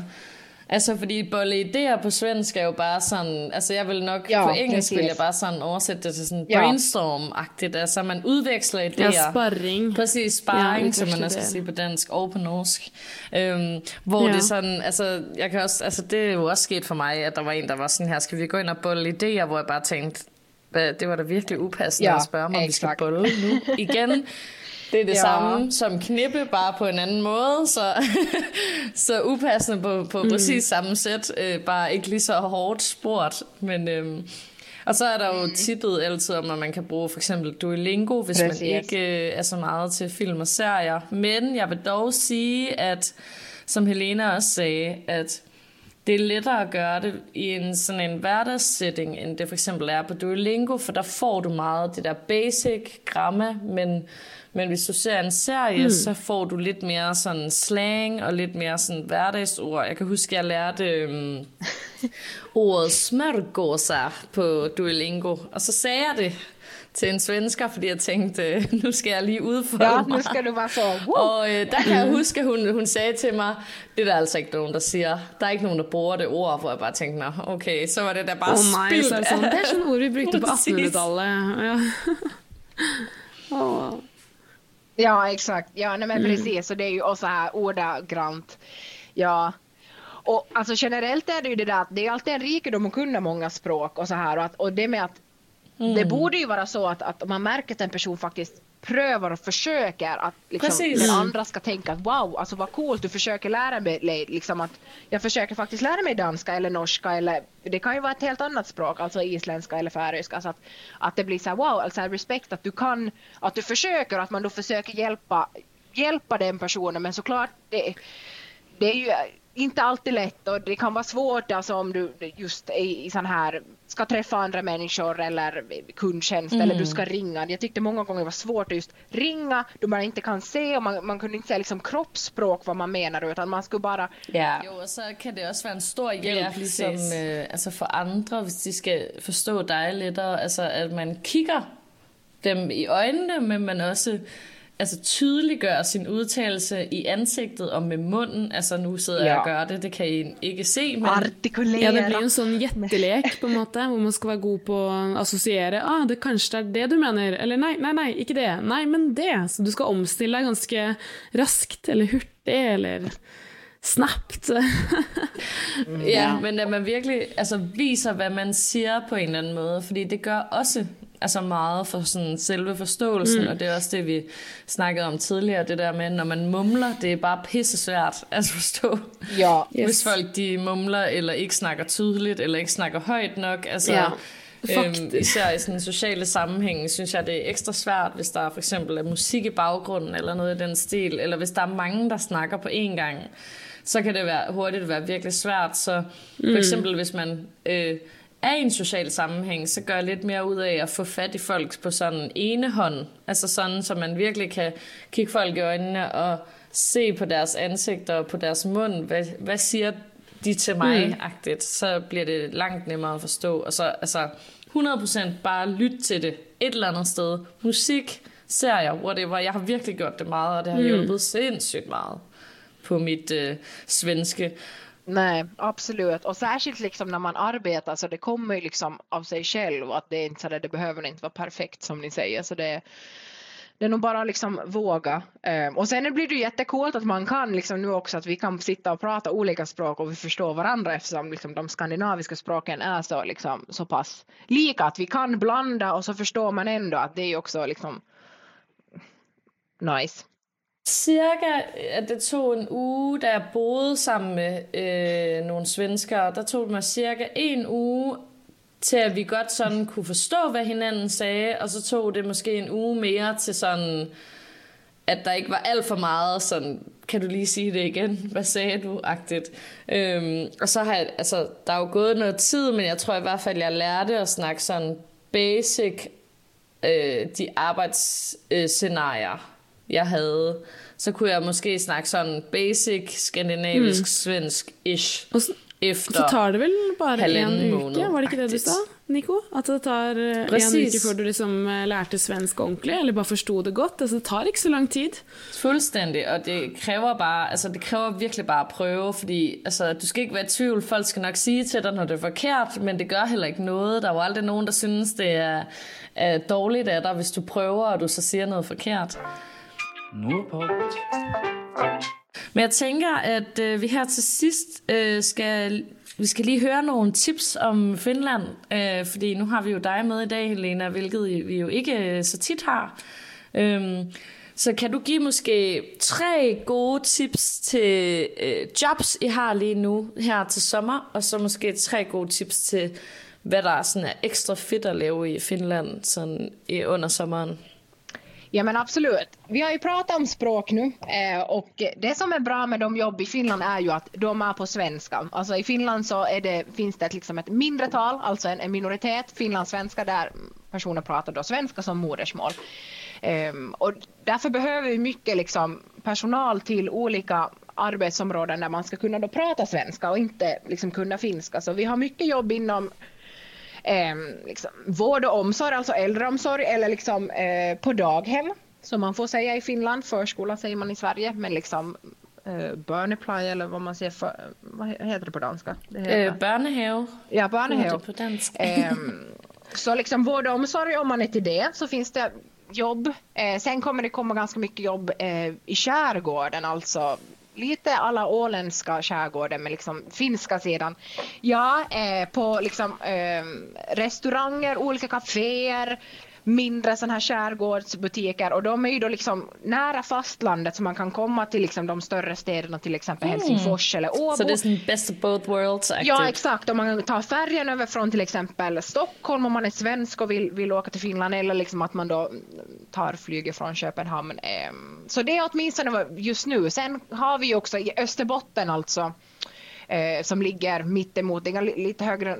Altså, fordi bolle idéer på svensk er jo bare sådan, altså jeg vil nok, ja, på engelsk vil jeg bare sådan oversætte det til sådan ja. brainstorm-agtigt, altså man udveksler idéer. Ja, sparring. Præcis, sparring, ja, som man også skal sige på dansk og på norsk. Øhm, hvor ja. det sådan, altså jeg kan også, altså det er jo også sket for mig, at der var en, der var sådan her, skal vi gå ind og bolle idéer, hvor jeg bare tænkte, det var da virkelig upassende ja, at spørge mig, om vi skal bolle nu *laughs* igen. Det er det ja. samme som knippe, bare på en anden måde, så, *laughs* så upassende på, på mm. præcis samme sæt, øh, bare ikke lige så hårdt spurgt. Men, øh, og så er der jo mm. tippet altid om, at man kan bruge for eksempel Duolingo, hvis præcis. man ikke øh, er så meget til film og serier. Men jeg vil dog sige, at som Helena også sagde, at det er lettere at gøre det i en sådan en hverdagssætning, end det for eksempel er på Duolingo, for der får du meget det der basic gramme, men, men hvis du ser en serie, mm. så får du lidt mere sådan slang og lidt mere sådan hverdagsord. Jeg kan huske, jeg lærte um, *laughs* ordet smørgåsa på Duolingo, og så sagde jeg det til en svensker, fordi jeg tænkte, *laughs* nu skal jeg lige udfolde Ja, mig. nu ska du vara så, woo! Og øh, der kan jeg huske, at hun, hun sagde til mig, det er der altså ikke nogen, der siger. Der er ikke nogen, der bruger det ord, hvor jeg bare tænkte, nå, okay, så var det der bare Å nei, spildt. så er det sånn. Det er sånn ord vi brukte på Precis. 1800-tallet. Ja. *laughs* Åh. Ja, exakt. Ja, nej, men Mm. precis. Och det är ju också här ordagrant. Ja. Och alltså generellt är det ju det där att det är alltid en rikedom att kunna många språk och så här och, att, och det med att Mm. det borde ju vara så att, att man märker att en person faktiskt prövar och försöker att liksom, Precis. den Mm. andra ska tänka att wow, alltså vad coolt du försöker lära mig liksom att jag försöker faktiskt lära mig danska eller norska eller det kan ju vara ett helt annat språk, alltså isländska eller färöiska så att, att det blir så här wow, alltså respekt att du kan, att du försöker och att man då försöker hjälpa, hjälpa den personen men såklart det, det är ju inte alltid lätt och det kan vara svårt alltså om du just i, i sån här ska träffa andra människor eller kundtjänst eller du ska ringa. Jag tyckte många gånger det var svårt att just ringa då man inte kan se och man, man kunde inte säga liksom kroppsspråk vad man menar utan man skulle bara Ja. Jo, og så kan det også være en stor hjælp, Ja, ja, præcis. som, øh, altså for andre, hvis de skal forstå dig lidt, og, altså at man kigger dem i øjnene, men man også altså tydeliggør sin udtalelse i ansigtet og med munden. Altså nu sidder jeg Ja. og gør det, det kan I ikke se, men artikulera. Ja, det blir en sånn gjettelek, på en måte, hvor man skal være god på å assosiere. Ah, det kanskje det er det du mener. Eller nei, nei, nei, ikke det. Nei, men det. Så du skal omstille deg ganske raskt, eller hurtig, eller snapt. *laughs* Ja, men at man virkelig altså, viser, hvad man siger på en eller anden måde, fordi det gør også altså meget for sådan selve forståelsen, mm. og det er også det, vi snakkede om tidligere, det der med, når man mumler, det er bare pisse svært at forstå. Ja, Yes. Hvis folk de mumler, eller ikke snakker tydeligt, eller ikke snakker højt nok, altså... Ja, Øhm, især i sådan sociale sammenhæng, synes jeg, det er ekstra svært, hvis der for eksempel er musik i baggrunden, eller noget i den stil, eller hvis der er mange, der snakker på én gang, så kan det være, hurtigt være virkelig svært. Så for eksempel, hvis man øh, er i en social sammenhæng, så gør jeg lidt mere ud af at få fat i folk på sådan ene hånd. Altså sådan, så man virkelig kan kigge folk i øjnene og se på deres ansigter og på deres mund, hvad, hvad siger de til mig-agtigt, så bliver det langt nemmere at forstå. Og så altså 100% bare lyt til det et eller andet sted. Musik, serier, whatever. Jeg har virkelig gjort det meget, og det har hjulpet sindssygt meget på mit øh, svenske nej, absolut. Och särskilt liksom när man arbetar så det kommer ju liksom av sig själv att det är inte så där, det behöver inte vara perfekt som ni säger. Så det, det är nog bara liksom våga. Ehm, och sen blir det ju jättecoolt att man kan liksom nu också att vi kan sitta och prata olika språk och vi förstår varandra eftersom liksom de skandinaviska språken är så, liksom, så pass lika att vi kan blanda och så förstår man ändå att det är också liksom nice. Cirka, at det tog en uge, da jeg boede sammen med øh, nogle svenskere, der tog det mig cirka en uge, til at vi godt sådan kunne forstå, hvad hinanden sagde, og så tog det måske en uge mere til sådan, at der ikke var alt for meget sådan, kan du lige sige det igen, hvad sagde du, agtigt. Øhm, og så har jeg, altså, der er jo gået noget tid, men jeg tror i hvert fald, jeg lærte at snakke sådan basic, øh, de arbejdsscenarier, øh, jeg havde. Så kunne jeg måske snakke sådan basic, skandinavisk, svensk-ish. Og så, efter. så tar det vel bare en uke, var det ikke det du sa, Nico? At det tar eh, en Precis. uke før du liksom eh, lærte svensk ordentlig, eller bare forsto det godt? Altså, det tar ikke så lang tid. Fuldstændig, og det kræver bare, altså det kræver virkelig bare at prøve, fordi altså, du skal ikke være i tvivl, folk skal nok sige til dig, når det er forkert, men det gør heller ikke noget. Der er jo aldrig nogen, der synes, det er, er dårligt af dig, hvis du prøver, og du så siger noget forkert. Nordport. Men jeg tænker, at øh, vi her til sidst øh, skal, vi skal lige høre nogle tips om Finland, øh, fordi nu har vi jo dig med i dag, Helena, hvilket vi jo ikke øh, så tit har. Øhm, så kan du give måske tre gode tips til øh, jobs, I har lige nu her til sommer, og så måske tre gode tips til, hvad der sådan er ekstra fedt at lave i Finland sådan, under sommeren. Ja men absolut. Vi har ju pratat om språk nu eh, och det som är bra med de jobb i Finland är ju att de är på svenska. Alltså i Finland så är det, finns det liksom ett mindretal, alltså en, en minoritet finlandssvenska där personer pratar då svenska som modersmål. Ehm, och därför behöver vi mycket liksom personal till olika arbetsområden där man ska kunna då prata svenska och inte liksom kunna finska. Så vi har mycket jobb inom eh, liksom, vård och omsorg, alltså äldreomsorg eller liksom eh, på daghem som man får säga i Finland. Förskola säger man i Sverige, men liksom eh, børnepleje eller vad man säger, för, vad heter det på danska? Det heter, børnehave. ja, dansk. Ehm, *laughs* så liksom vård och omsorg om man är till det så finns det jobb. Eh, sen kommer det komma ganska mycket jobb eh, i skärgården, alltså lite alla åländska skärgården med liksom finska sidan. Ja, eh, på liksom eh, restauranger, olika kaféer, mindre sådana här skärgårdsbutiker och de är ju då liksom nära fastlandet så man kan komma till liksom de större städerna, till exempel Helsingfors eller Åbo. Så det är best of both worlds Ja exakt, om man tar färjan över från till exempel Stockholm om man är svensk och vill, vill åka till Finland eller liksom att man då tar flyget från Köpenhamn. Ehm, Så det är åtminstone just nu. Sen har vi ju också i Österbotten alltså eh, som ligger mittemot, lite högre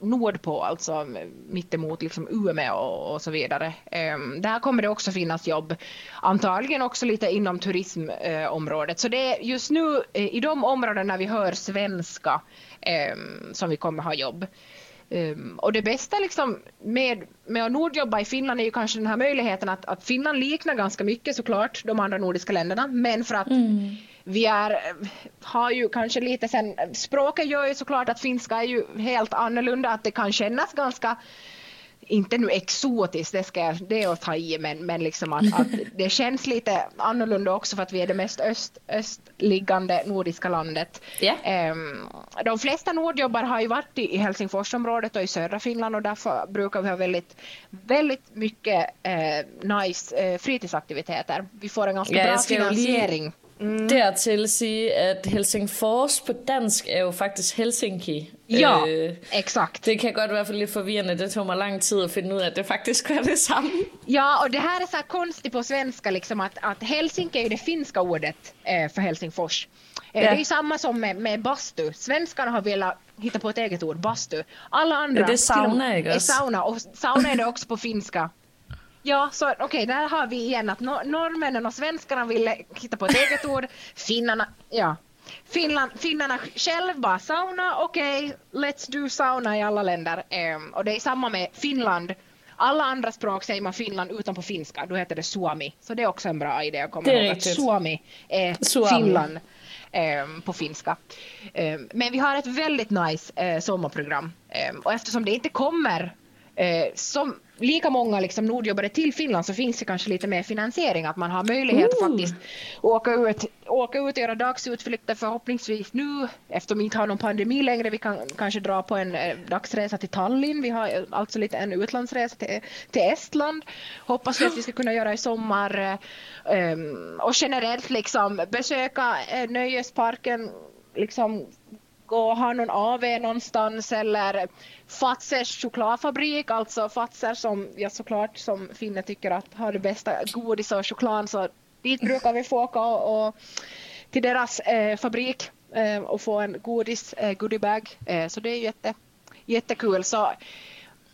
nordpå, alltså mittemot liksom Umeå och, och så vidare. Ehm, där kommer det också finnas jobb, antagligen också lite inom turismområdet. Så det är just nu eh, i de områdena vi hör svenska ehm, som vi kommer ha jobb. Um, och det bästa liksom med, med att nordjobba i Finland är ju kanske den här möjligheten att, att Finland liknar ganska mycket såklart de andra nordiska länderna men för att mm vi är, har ju kanske lite sen, språket gör ju såklart att finska är ju helt annorlunda att det kan kännas ganska inte nu exotiskt, det, ska jag, det är att ta i, men, men liksom att, att *laughs* det känns lite annorlunda också för att vi är det mest öst, östliggande nordiska landet. Ja. Ehm, de flesta nordjobbar har ju varit i Helsingforsområdet och i södra Finland och därför brukar vi ha väldigt, väldigt mycket eh, nice eh, fritidsaktiviteter. Vi får en ganska Ja, bra jag finansiering. Dertil sige, at Helsingfors på dansk er jo faktisk Helsinki. Ja, Øh, exakt. det kan godt være lidt forvirrende. Det tog mig lang tid at finde ud af, at det faktisk var det samme. Ja, och det här är så här konstigt på svenska, liksom att, att Helsinki är det finska ordet eh, för Helsingfors. Eh, Ja. Det är ju samma som med, med bastu. Svenskarna har velat hitta på ett eget ord, bastu. Alla andra... Ja, det är sauna, till är sauna, och sauna är det också på finska. Ja, så okej, där har vi igen att nor- norrmännen och svenskarna ville hitta på ett eget ord. Finnarna, ja. Finland, finnarna själv bara sauna, okej, let's do sauna i alla länder. Ehm, och det är samma med Finland. Alla andra språk säger man Finland utom på finska, då heter det suomi. Så det är också en bra idé att komma ihåg att suomi är Suomi. Finland på finska. Men vi har ett väldigt nice eh, sommarprogram. Och eftersom det inte kommer eh, som lika många liksom nordjobbare till Finland så finns det kanske lite mer finansiering att man har möjlighet att faktiskt åka ut, åka ut och göra dagsutflykter förhoppningsvis nu eftersom vi inte har någon pandemi längre. Vi kan kanske dra på en eh, dagsresa till Tallinn. Vi har eh, alltså lite en utlandsresa till, till Estland. Hoppas vi att vi ska kunna göra i sommar. eh, ehm, och generellt liksom besöka nöjesparken liksom och ha någon AV någonstans eller Fazers chokladfabrik, alltså Fazer som jag såklart som finne tycker att har det bästa godis och choklad så dit brukar vi få åka och, och till deras eh, fabrik eh, och få en godis eh, goodiebag. Eh, så det är jätte, jättekul. Så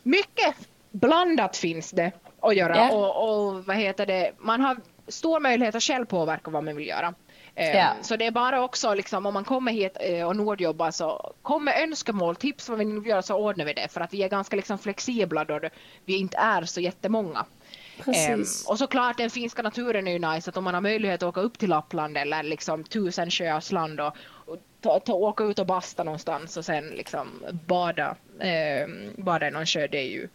mycket blandat finns det att göra Ja. och, och vad heter det, man har stor möjlighet att själv påverka vad man vill göra. Eh, Ja. Så det är bara också liksom, om man kommer hit eh, och nordjobbar så kom med önskemål, tips vad vi vill göra så ordnar vi det för att vi är ganska liksom flexibla då vi inte är så jättemånga. Precis. Ehm, och såklart den finska naturen är ju nice att om man har möjlighet att åka upp till Lappland eller liksom tusen sjöars land och, och ta, ta, åka ut och basta någonstans och sen liksom bada, ehm, bada i någon sjö det är ju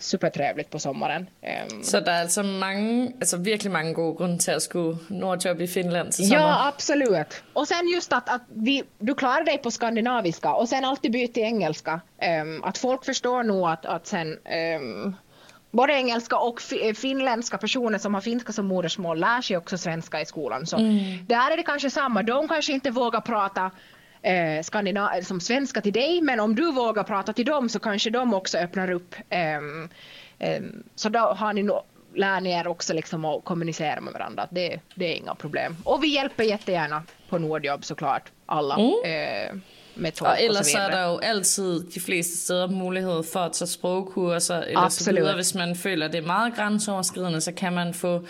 supertrevligt på sommaren. Ehm, Så der er altså mange, altså virkelig mange gode grunde til at skulle nordjob i Finland til sommer. Ja, absolut. Och sen just att, att vi, du klarar dig på skandinaviska och sen alltid byt till engelska. Ehm, att folk förstår nog att, att sen ehm, både engelska och fi- finländska personer som har finska som modersmål lär sig också svenska i skolan. Så där är det kanske samma. De kanske inte vågar prata eh, som svenska till dig men om du vågar prata till dem så kanske de också öppnar upp. Ehm, ehm, så då har ni nog lär ni er också liksom att kommunicera med varandra. Det, det är inga problem. Och vi hjälper jättegärna på Nordjobb såklart, alla. Eh, med tolk Og och ellers så så er der jo altid de fleste steder mulighed for at tage sprogkurser eller så Absolut. videre. Hvis man føler, det er meget grænseoverskridende, så kan man få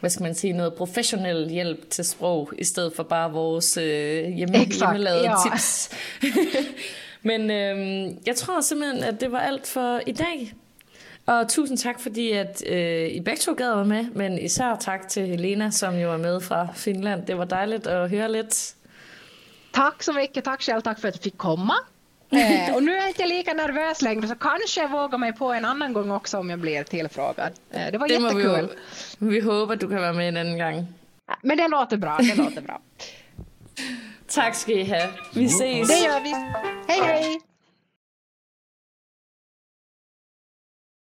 hvad skal man sige, noget professionel hjælp til sprog, i stedet for bare vores øh, hjemme, hjemmelavede ja. tips. *laughs* Men øhm, jeg tror simpelthen, at det var alt for i dag. Og tusind tak, fordi at øh, I begge to gad være med, men især tak til Helena, som jo er med fra Finland. Det var dejligt at høre lidt. Tack så mycket, tack själv, tack för att jag fick komma. Eh, och nu är jag inte lika nervös längre så kanske jag vågar mig på en annan gång också om jag blir tillfrågad. Eh, det var Det vi, jättekul. jo, vi håber, du kan være med en gang. Men det låter bra, det låter bra. Tak skal I have. Vi ses. Det gör vi. Hej hej!